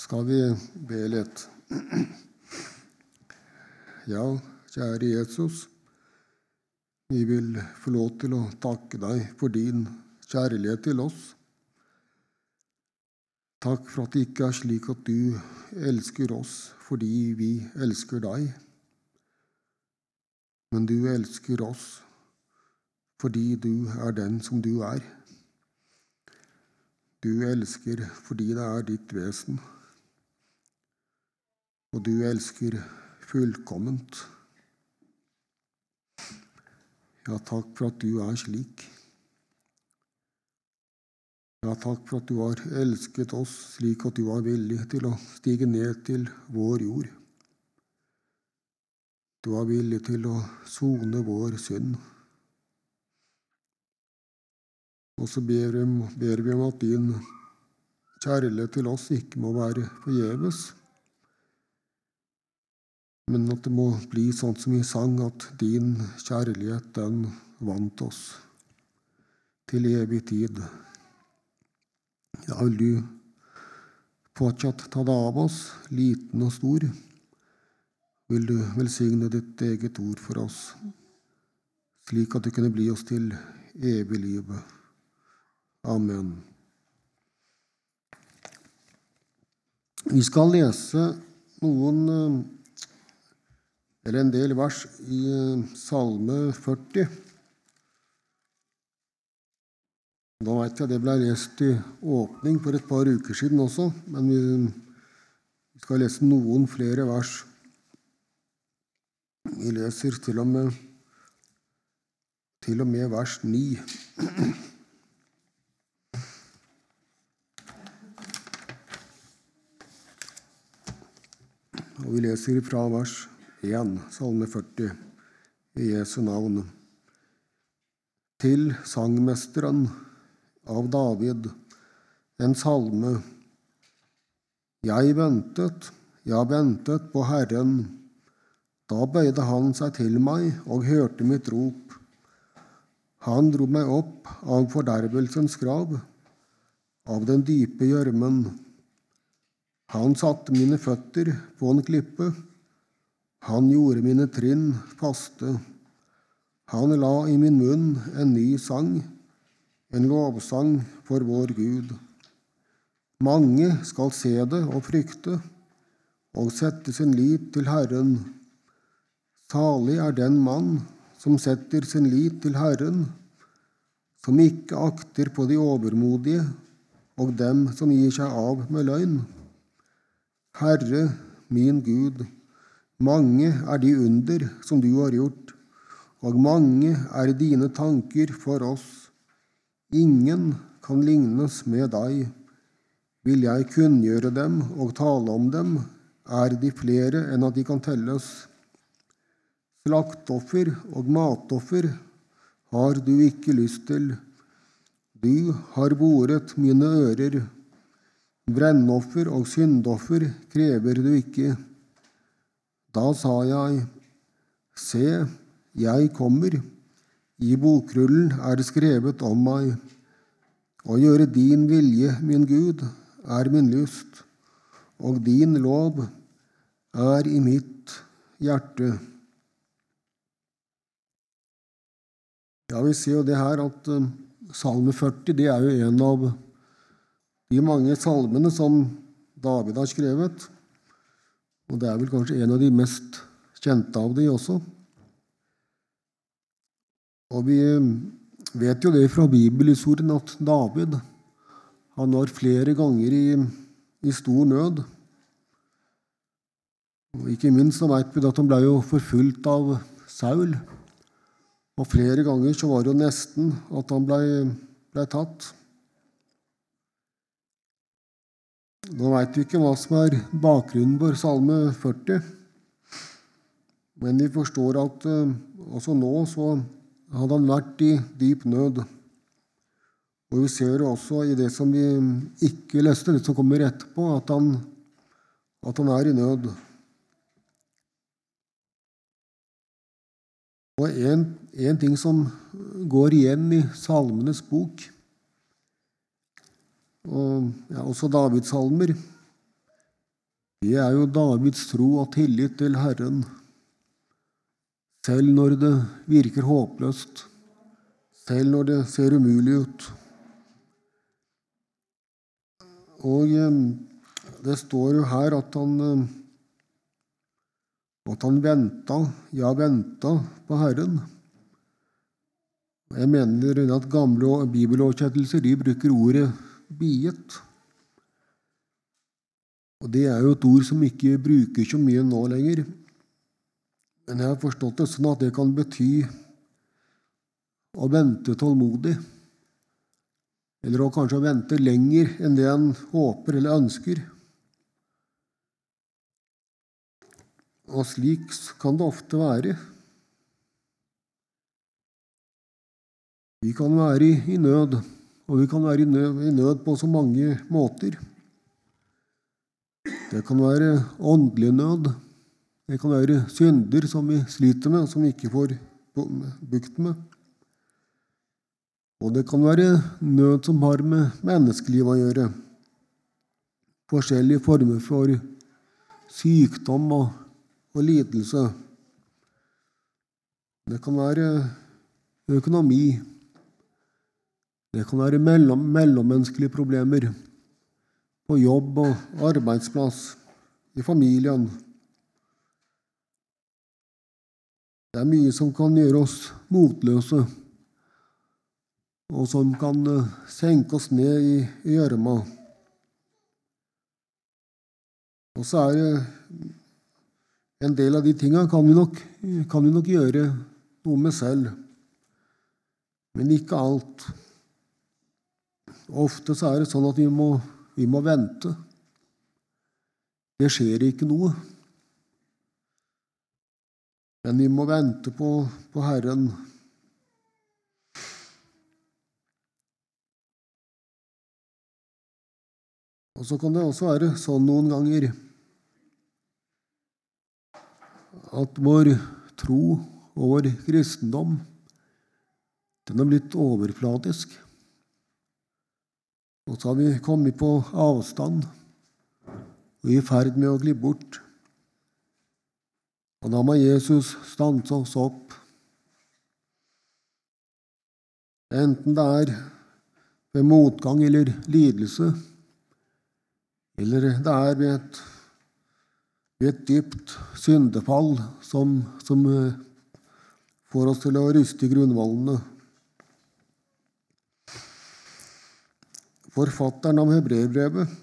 skal vi be litt. Ja, kjære Jesus. Vi vil få lov til å takke deg for din kjærlighet til oss. Takk for at det ikke er slik at du elsker oss fordi vi elsker deg, men du elsker oss fordi du er den som du er. Du elsker fordi det er ditt vesen og du elsker fullkomment. Ja, takk for at du er slik. Ja, takk for at du har elsket oss slik at du var villig til å stige ned til vår jord. Du var villig til å sone vår synd. Og så ber vi, om at din kjærlighet til oss ikke må være forgjeves men at det må bli sånn som vi sang, at din kjærlighet, den vant oss til evig tid. Ja, vil du fortsatt ta deg av oss, liten og stor? Vil du velsigne ditt eget ord for oss, slik at det kunne bli oss til evig liv? Amen. Vi skal lese noen eh, eller en del vers i eh, Salme 40. Da veit jeg det ble lest i åpning for et par uker siden også, men vi skal lese noen flere vers. Vi leser til og med, til og med vers 9. Og vi leser fra vers 1, Salme 40, i Jesu navn. Til sangmesteren av David, en salme. Jeg ventet, ja, ventet på Herren. Da bøyde han seg til meg og hørte mitt rop. Han dro meg opp av fordervelsens grav, av den dype gjørmen. Han satte mine føtter på en klippe han gjorde mine trinn faste. Han la i min munn en ny sang, en lovsang for vår Gud. Mange skal se det og frykte, og sette sin lit til Herren. Salig er den mann som setter sin lit til Herren, som ikke akter på de overmodige og dem som gir seg av med løgn. Herre, min Gud, mange er de under som du har gjort, og mange er dine tanker for oss. Ingen kan lignes med deg. Vil jeg kunngjøre dem og tale om dem, er de flere enn at de kan telles. Slaktoffer og matoffer har du ikke lyst til. Du har boret mine ører. Brennoffer og syndoffer krever du ikke. Da sa jeg, Se, jeg kommer, i bokrullen er det skrevet om meg. Å gjøre din vilje, min Gud, er min lyst, og din lov er i mitt hjerte. Ja, Vi ser jo det her at uh, Salme 40 det er jo en av de mange salmene som David har skrevet. Og det er vel kanskje en av de mest kjente av de også. Og vi vet jo det fra bibelhistorien at David han var flere ganger i, i stor nød. Og ikke minst så vet vi at han ble jo forfulgt av Saul. Og flere ganger så var det jo nesten at han blei ble tatt. Nå veit vi ikke hva som er bakgrunnen for Salme 40, men vi forstår at uh, også nå så hadde han vært i dyp nød. Og vi ser også i det som vi ikke leste, det som kommer etterpå, at han, at han er i nød. Og en, en ting som går igjen i Salmenes bok, og ja, også Davidssalmer, Det er jo Davids tro og tillit til Herren, selv når det virker håpløst, selv når det ser umulig ut. Og eh, det står jo her at han eh, at han venta, ja, venta på Herren. Jeg mener at gamle bibeloversettelser de bruker ordet 'biet'. Og Det er jo et ord som ikke bruker så mye nå lenger. Men jeg har forstått det sånn at det kan bety å vente tålmodig. Eller å kanskje vente lenger enn det en håper eller ønsker. Og slik kan det ofte være. Vi kan være i, nød, og vi kan være i nød, på så mange måter. Det kan være åndelig nød. Det kan være synder som vi sliter med, som vi ikke får bukt med. Og det kan være nød som har med menneskelivet å gjøre. Forskjellige former for sykdom og og lidelse. Det kan være økonomi. Det kan være mellom, mellommenneskelige problemer på jobb og arbeidsplass, i familien. Det er mye som kan gjøre oss motløse, og som kan eh, senke oss ned i gjørma. Og så er det en del av de tinga kan, kan, vi nok gjøre noe med selv, men ikke alt. Ofte så er det sånn at vi må, vi må vente. Det skjer ikke noe. Men vi må vente på, på Herren. Og så kan det også være sånn noen ganger at vår tro og vår kristendom den har blitt overflatisk. Og så har vi kommet på avstand og i ferd med å gli bort. Og da må Jesus stanse oss opp. Enten det er ved motgang eller lidelse, eller det er ved et ved et dypt syndefall som, som eh, får oss til å ryste i grunnvollene. Forfatteren av hebreerbrevet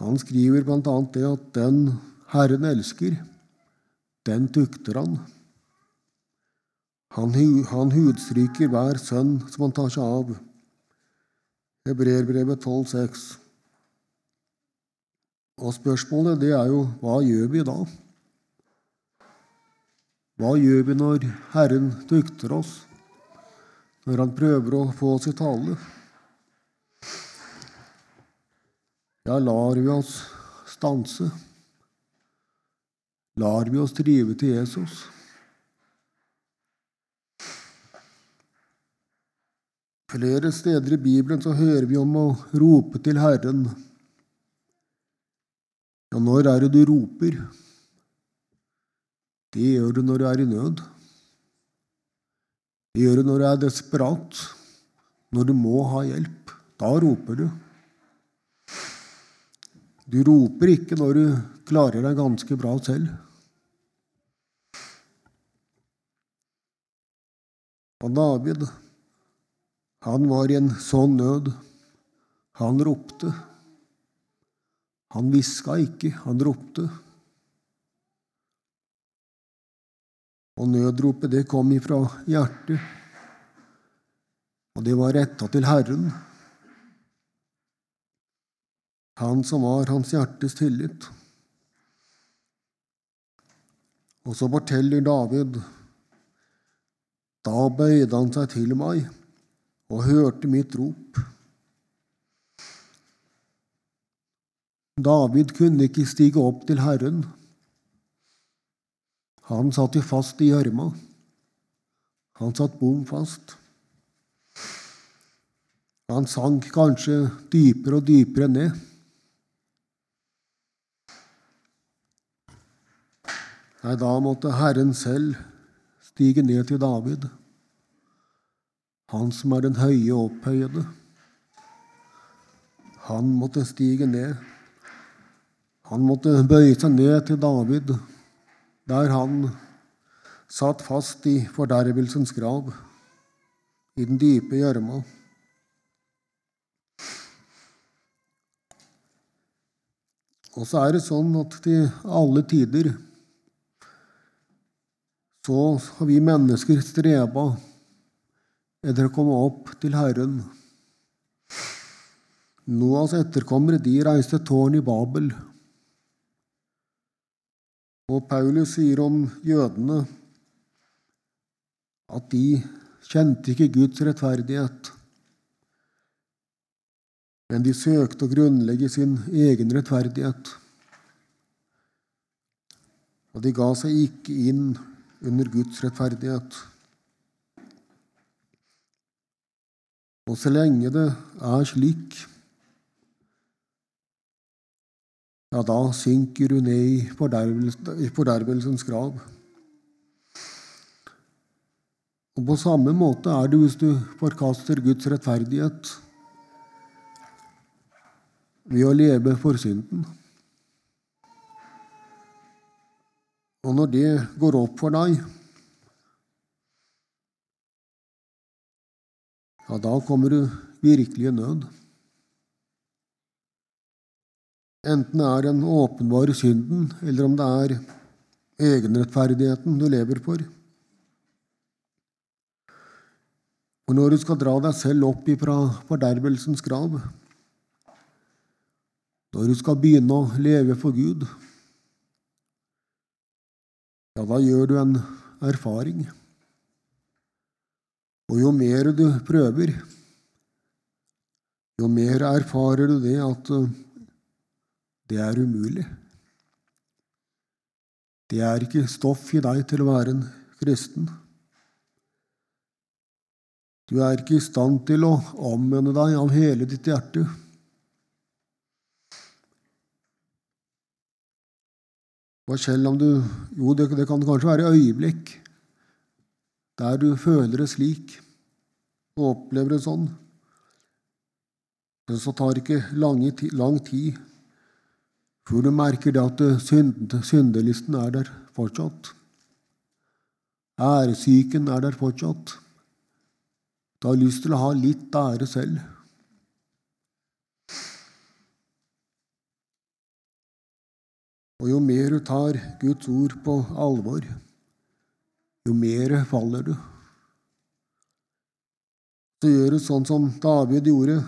han skriver bl.a. det at den Herren elsker, den tukter han. Han, han hudstryker hver sønn som han tar seg av. Hebreerbrevet 12,6. Og spørsmålet det er jo hva gjør vi da? Hva gjør vi når Herren tukter oss, når Han prøver å få oss i tale? Ja, lar vi oss stanse? Lar vi oss drive til Jesus? Flere steder i Bibelen så hører vi om å rope til Herren. Ja, når er det du roper? Det gjør du når du er i nød. Det gjør du når du er desperat, når du må ha hjelp. Da roper du. Du roper ikke når du klarer deg ganske bra selv. Og David, han var i en sånn nød. Han ropte. Han hviska ikke, han ropte. Og nødropet, det kom ifra hjertet, og det var retta til Herren, han som var hans hjertes tillit. Og så forteller David da bøyde han seg til meg og hørte mitt rop. David kunne ikke stige opp til Herren. Han satt jo fast i gjørma. Han satt bom fast. Han sank kanskje dypere og dypere ned. Nei, da måtte Herren selv stige ned til David, han som er den høye og opphøyede. Han måtte stige ned. Han måtte bøye seg ned til David, der han satt fast i fordervelsens grav, i den dype gjørma. Og så er det sånn at til alle tider så har vi mennesker streba etter å komme opp til Herren. Noas etterkommere de reiste tårn i Babel. Og Paulus sier om jødene at de kjente ikke Guds rettferdighet, men de søkte å grunnlegge sin egen rettferdighet. Og de ga seg ikke inn under Guds rettferdighet. Og så lenge det er slik, ja, da synker du ned i fordervelsens grav. Og På samme måte er det hvis du forkaster Guds rettferdighet ved å leve for synden. Og når det går opp for deg, ja, da kommer du virkelig i nød. Enten det er den åpenbare synden, eller om det er egenrettferdigheten du lever for. Og når du skal dra deg selv opp ifra fordervelsens grav, når du skal begynne å leve for Gud, ja, da gjør du en erfaring. Og jo mer du prøver, jo mer erfarer du det at uh, det er umulig. Det er ikke stoff i deg til å være en kristen. Du er ikke i stand til å omvende deg av hele ditt hjerte. Og selv om du Jo, det, det kan kanskje være øyeblikk der du føler det slik og opplever det sånn. Men så tar det ikke lang, lang tid før du merker det at synd, syndelisten er der fortsatt. Æresyken er der fortsatt. Du har lyst til å ha litt ære selv. Og jo mer du tar Guds ord på alvor, jo mer faller du. Så gjør du sånn som David gjorde.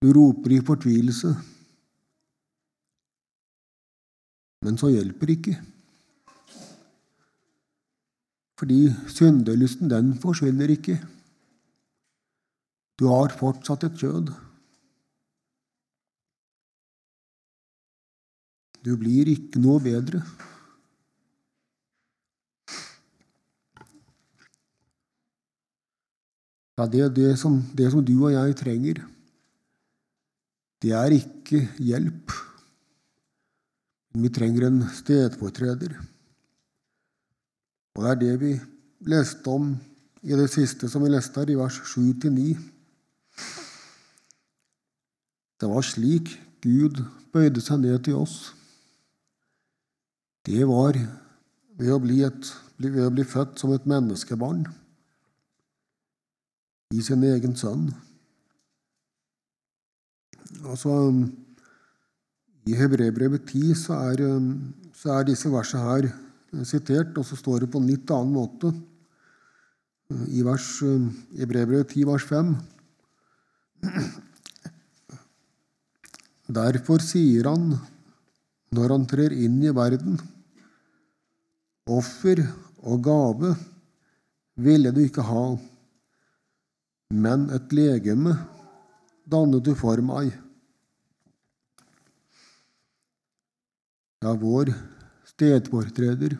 Du roper i fortvilelse. Men så hjelper ikke. Fordi syndelysten, den forsvinner ikke. Du har fortsatt et kjød. Du blir ikke noe bedre. Ja, det, det, som, det som du og jeg trenger, det er ikke hjelp. Vi trenger en stedfortreder. Og det er det vi leste om i det siste som vi leste her, i vers 7-9. Det var slik Gud bøyde seg ned til oss det var ved å bli, et, ved å bli født som et menneskebarn i sin egen sønn. Altså, I Hebrebrevet 10 så er, så er disse versene her sitert, og så står det på en litt annen måte i vers, Hebrebrevet 10, vers 5. Derfor sier han når han trer inn i verden. Offer og gave ville du ikke ha, men et legeme dannet du for meg. Ja, vår stedfortreder,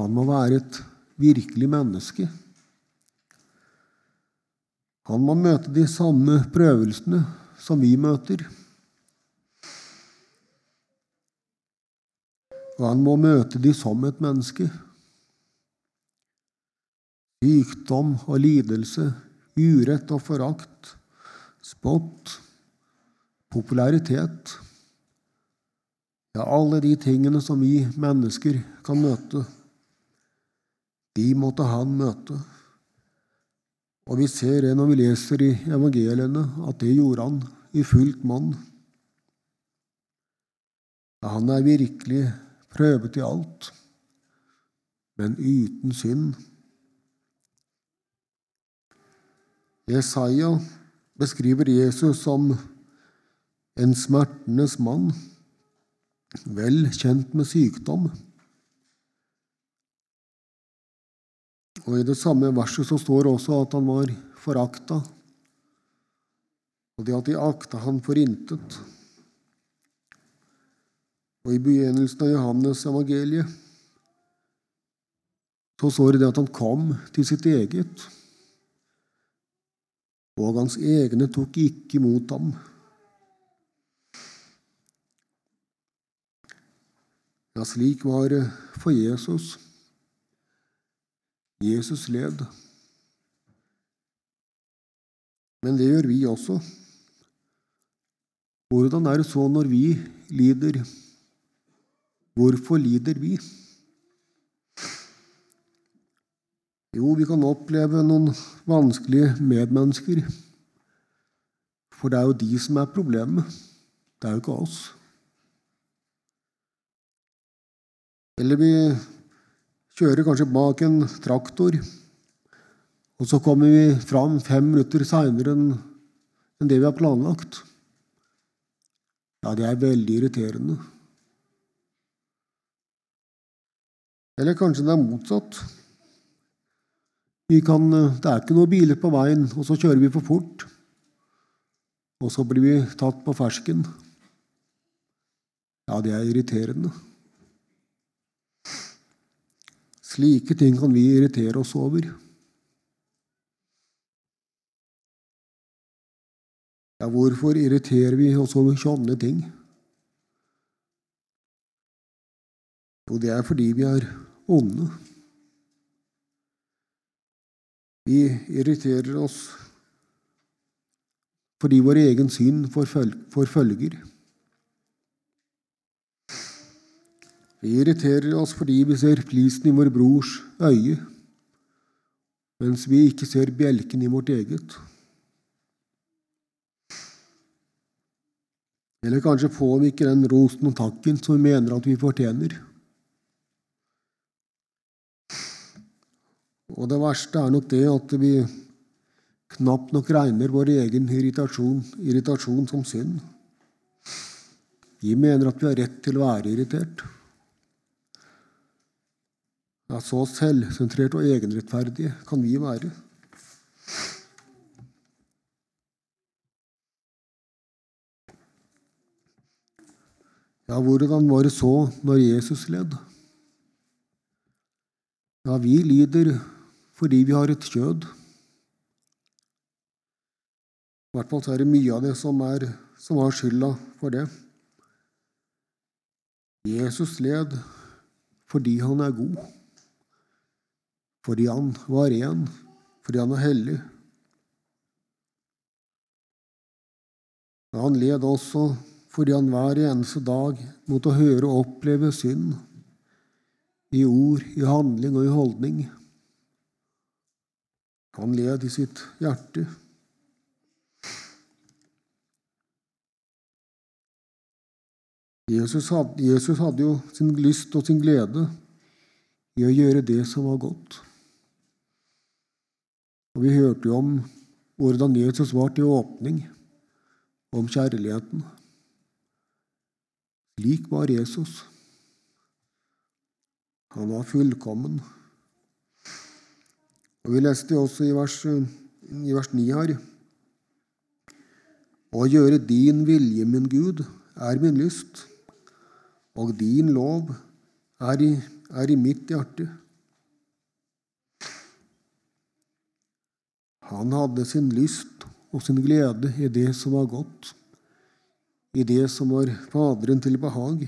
han må være et virkelig menneske. Han må møte de samme prøvelsene som vi møter. Og han må møte de som et menneske. Sykdom og lidelse, urett og forakt, spott, popularitet Ja, alle de tingene som vi mennesker kan møte, de måtte han møte. Og vi ser det når vi leser i evangeliene, at det gjorde han i fullt monn. Han er virkelig prøvet i alt, men uten synd. Jesaja beskriver Jesus som en smertenes mann, vel kjent med sykdom. Og I det samme verset så står også at han var forakta, og det at de akta han for intet. Og I begynnelsen av Johannes evangeliet så står det at han kom til sitt eget, og hans egne tok ikke imot ham. Ja, slik var det for Jesus. Jesus led. Men det gjør vi også. Hvordan er det så når vi lider? Hvorfor lider vi? Jo, vi kan oppleve noen vanskelige medmennesker. For det er jo de som er problemet. Det er jo ikke oss. Eller vi kjører kanskje bak en traktor, og så kommer vi fram fem minutter seinere enn det vi har planlagt. Ja, det er veldig irriterende. Eller kanskje det er motsatt. Kan, det er ikke noen biler på veien, og så kjører vi for fort. Og så blir vi tatt på fersken. Ja, det er irriterende. Slike ting kan vi irritere oss over. Ja, hvorfor irriterer vi oss over sånne ting? Jo, det er fordi vi er onde. Vi irriterer oss fordi vår egen synd får følger. Vi irriterer oss fordi vi ser flisen i vår brors øye, mens vi ikke ser bjelken i vårt eget. Eller kanskje får vi ikke den rosen og takken som vi mener at vi fortjener. Og det verste er nok det at vi knapt nok regner vår egen irritasjon, irritasjon som synd. Vi mener at vi har rett til å være irritert. Ja, så selvsentrert og egenrettferdige kan vi være. Ja, hvordan var det så når Jesus led? Ja, vi lider fordi vi har et kjød. I hvert fall er det mye av det som, er, som har skylda for det. Jesus led fordi han er god fordi han var ren, fordi han var hellig. Han led også fordi han hver eneste dag måtte høre og oppleve synd, i ord, i handling og i holdning. Han led i sitt hjerte. Jesus hadde, Jesus hadde jo sin lyst og sin glede i å gjøre det som var godt. Og Vi hørte jo om hvordan Jesus var til åpning, om kjærligheten. Slik var Jesus. Han var fullkommen. Og Vi leste også i vers, i vers 9 her Å gjøre din vilje, min Gud, er min lyst, og din lov er i, er i mitt hjerte. Han hadde sin lyst og sin glede i det som var godt, i det som var Faderen til behag.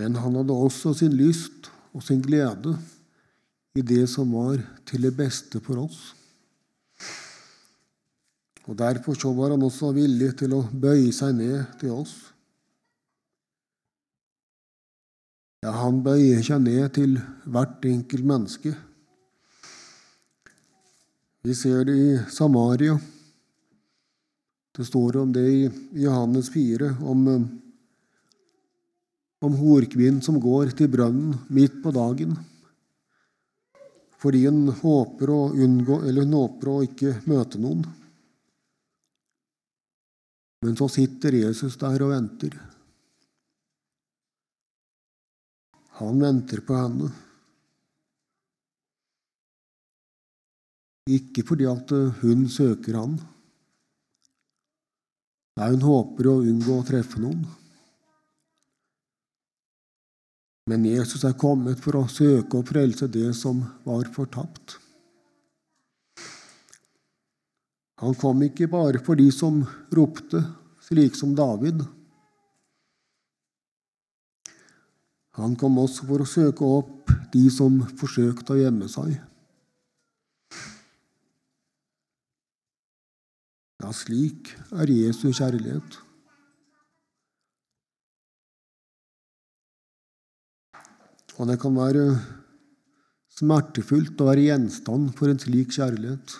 Men han hadde også sin lyst og sin glede i det som var til det beste for oss. Og Derfor så var han også villig til å bøye seg ned til oss. Ja, han bøyer seg ned til hvert enkelt menneske. Vi ser det i Samaria. Det står om det i Johannes 4, om, om horkvinnen som går til brønnen midt på dagen fordi hun håper å unngå, hun håper å ikke møte noen. Men så sitter Jesus der og venter. Han venter på henne. Ikke fordi at hun søker han. Nei, hun håper å unngå å treffe noen. Men Jesus er kommet for å søke og frelse det som var fortapt. Han kom ikke bare for de som ropte, slik som David. Han kom også for å søke opp de som forsøkte å gjemme seg. Ja, slik er Jesu kjærlighet. Og det kan være smertefullt å være gjenstand for en slik kjærlighet.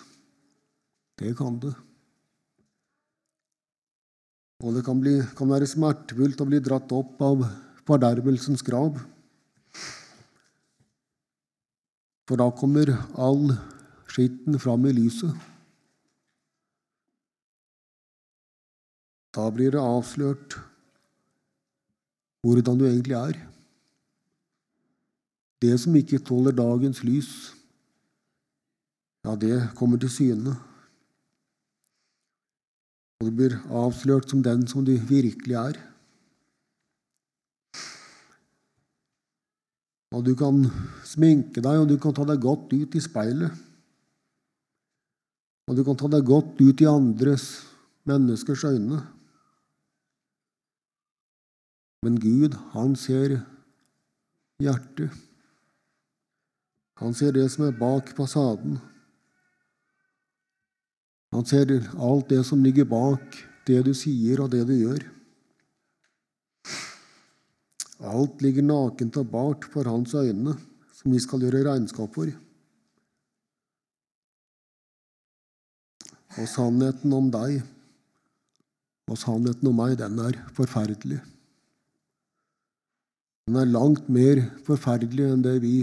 Det kan det. Og det kan, bli, kan være smertefullt å bli dratt opp av fordervelsens grav. For da kommer all skitten fram i lyset. Da blir det avslørt hvordan du egentlig er. Det som ikke tåler dagens lys, ja, det kommer til syne. Og du blir avslørt som den som du virkelig er. Og du kan sminke deg, og du kan ta deg godt ut i speilet. Og du kan ta deg godt ut i andres menneskers øyne. Men Gud, han ser hjertet. Han ser det som er bak fasaden. Han ser alt det som ligger bak det du sier og det du gjør. Alt ligger nakent og bart for hans øyne, som vi skal gjøre regnskap for. Og sannheten om deg og sannheten om meg, den er forferdelig. Den er langt mer forferdelig enn det vi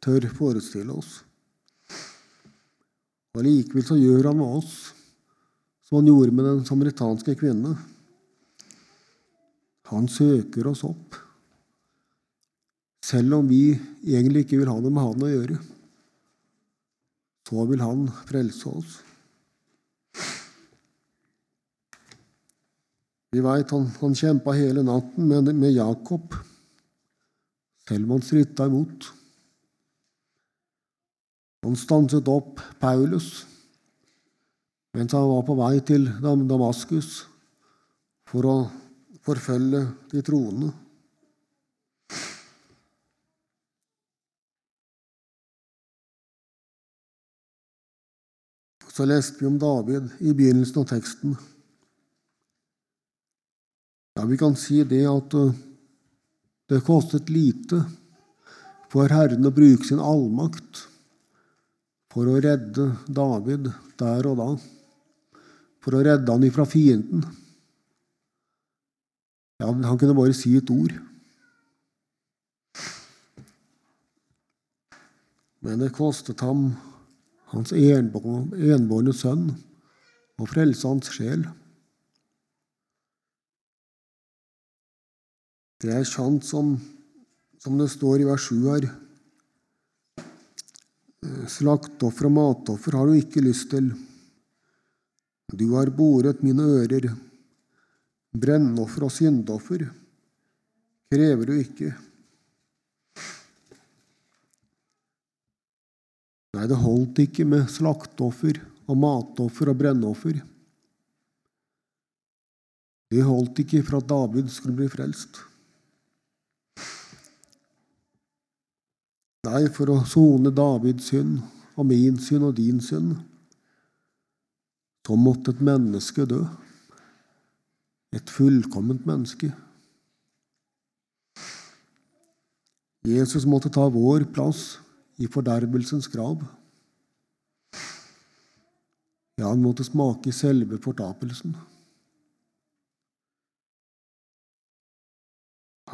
tør forestille oss. Og Likevel så gjør han med oss som han gjorde med den samaritanske kvinne. Han søker oss opp, selv om vi egentlig ikke vil ha noe med han å gjøre. Så vil han frelse oss. Vi veit han, han kjempa hele natten med, med Jakob, selv om han stritta imot. Han stanset opp Paulus mens han var på vei til Damaskus for å forfølge de troende. Så leste vi om David i begynnelsen av teksten. Ja, Vi kan si det at uh, det kostet lite for Herren å bruke sin allmakt for å redde David der og da. For å redde han ifra fienden. Ja, han kunne bare si et ord. Men det kostet ham hans enbårne sønn å frelse hans sjel. Det er sant som, som det står i vers 7 her. Slaktoffer og matoffer har du ikke lyst til. Du har boret mine ører. Brennoffer og syndoffer krever du ikke. Nei, det holdt ikke med slaktoffer og matoffer og brennoffer. Det holdt ikke for at David skulle bli frelst. Nei, for å sone Davids synd og min synd og din synd, så måtte et menneske dø. Et fullkomment menneske. Jesus måtte ta vår plass i fordervelsens grav. Ja, han måtte smake selve fortapelsen.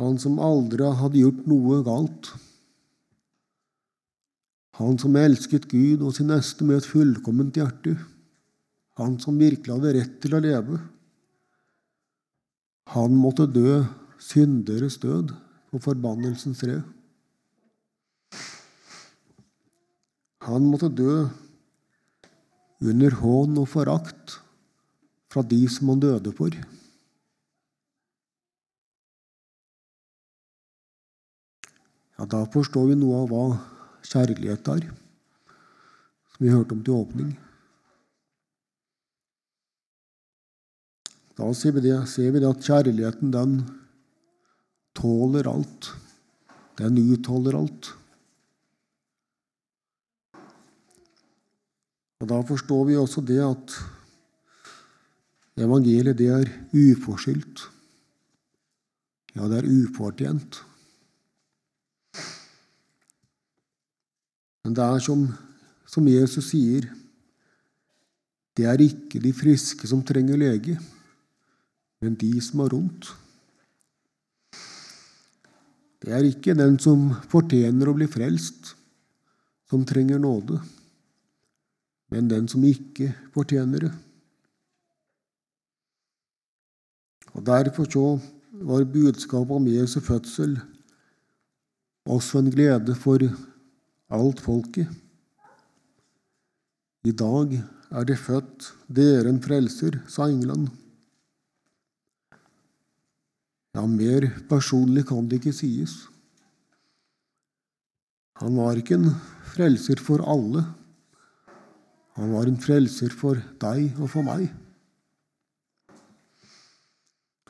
Han som aldri hadde gjort noe galt. Han som elsket Gud og sin neste med et fullkomment hjerte. Han som virkelig hadde rett til å leve. Han måtte dø synderes død på forbannelsens tre. Han måtte dø under hån og forakt fra de som han døde for. Ja, Da forstår vi noe av hva kjærlighet der, som vi hørte om til åpning. Da ser vi, det, ser vi det at kjærligheten, den tåler alt. Den utholder alt. Og Da forstår vi også det at evangeliet det er uforskyldt. Ja, det er ufortjent. Men det er som, som Jesus sier, det er ikke de friske som trenger lege, men de som har vondt. Det er ikke den som fortjener å bli frelst, som trenger nåde men den som ikke fortjener det. Og Derfor så var budskapet om Jesu fødsel også en glede for alt folket. I dag er det født dere en frelser, sa England. Ja, mer personlig kan det ikke sies. Han var ikke en frelser for alle, han var en frelser for deg og for meg.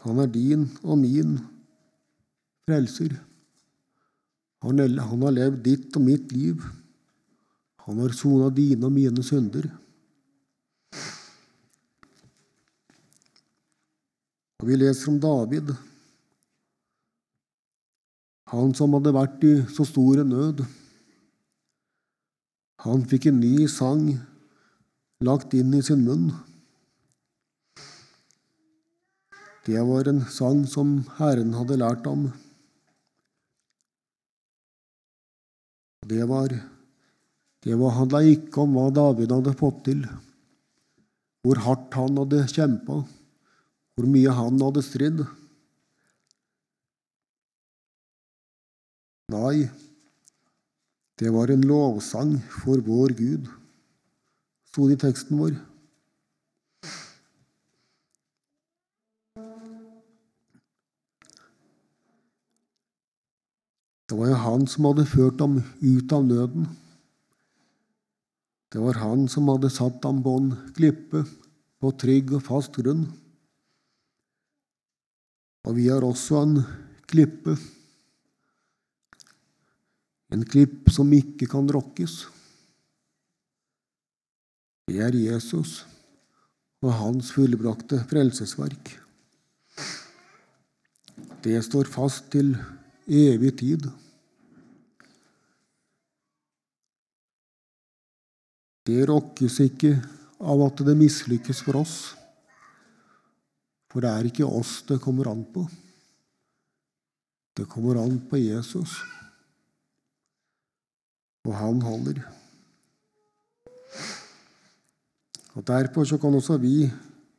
Han er din og min frelser. Han, har levd ditt og mitt liv. Han har sona dine og mine synder. Og Vi leser om David, han som hadde vært i så stor nød. Han fikk en ny sang lagt inn i sin munn. Det var en sang som Herren hadde lært ham. Det var det var handla ikke om hva David hadde fått til, hvor hardt han hadde kjempa, hvor mye han hadde stridd. Nei, det var en lovsang for vår Gud sto det i teksten vår. Det var jo han som hadde ført ham ut av nøden. Det var han som hadde satt ham på en klippe, på trygg og fast grunn. Og vi har også en klippe, en klipp som ikke kan rokkes. Det er Jesus og hans fullbrakte frelsesverk. Det står fast til evig tid. Det rokkes ikke av at det mislykkes for oss, for det er ikke oss det kommer an på. Det kommer an på Jesus, og han holder. Og Derfor så kan også vi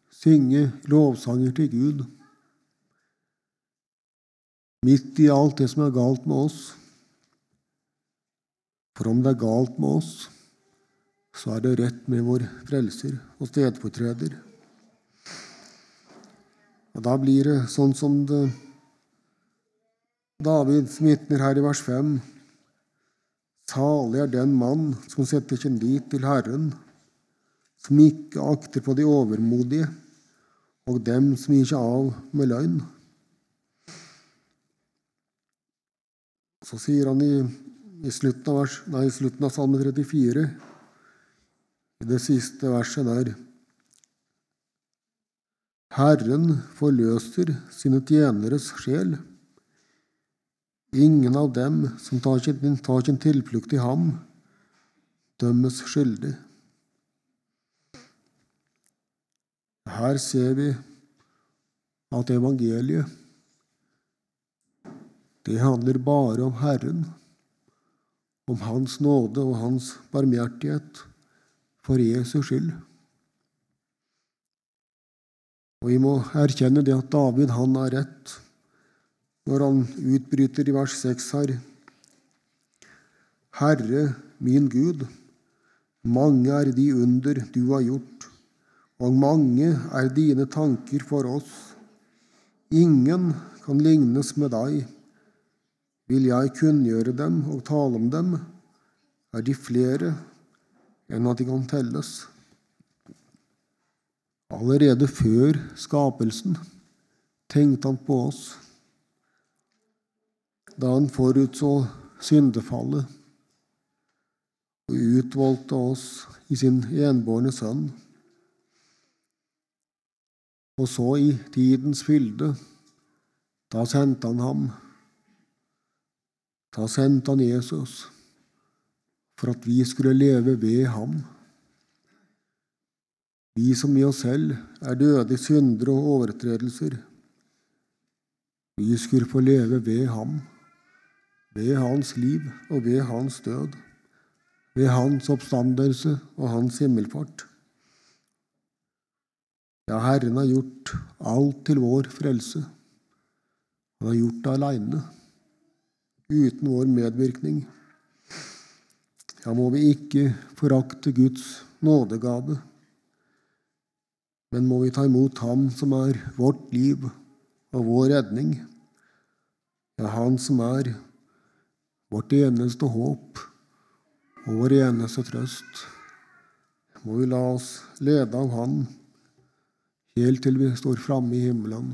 synge lovsanger til Gud midt i alt det som er galt med oss. For om det er galt med oss, så er det rett med vår frelser og stedfortreder. Og Da blir det sånn som det David vitner her i vers 5. Salig er den mann som setter sin lit til Herren som ikke akter på de overmodige, og dem som gir seg av med løgn. Så sier han i i slutten av, vers, nei, i slutten av Salme 34, i det siste verset der Herren forløser sine tjeneres sjel. Ingen av dem som tar sin, tar sin tilflukt i ham, dømmes skyldig. Her ser vi at evangeliet det handler bare om Herren, om Hans nåde og Hans barmhjertighet for Jesus skyld. Og vi må erkjenne det at David han har rett når han utbryter i vers 6 her. Herre, min Gud, mange er de under du har gjort, og mange er dine tanker for oss. Ingen kan lignes med deg. Vil jeg kunngjøre dem og tale om dem, er de flere enn at de kan telles. Allerede før skapelsen tenkte han på oss. Da han forutså syndefallet og utvalgte oss i sin enbårne sønn. Og så, i tidens fylde, da sendte han ham. Da sendte han Jesus for at vi skulle leve ved ham. Vi som i oss selv er døde i synder og overtredelser. Vi skulle få leve ved ham, ved hans liv og ved hans død, ved hans oppstandelse og hans himmelfart. Ja, Herren har gjort alt til vår frelse. Han har gjort det aleine, uten vår medvirkning. Ja, må vi ikke forakte Guds nådegave men må vi ta imot Ham som er vårt liv og vår redning, ja, Han som er vårt eneste håp og vår eneste trøst. Må vi la oss lede av Han helt til vi står framme i himmelen.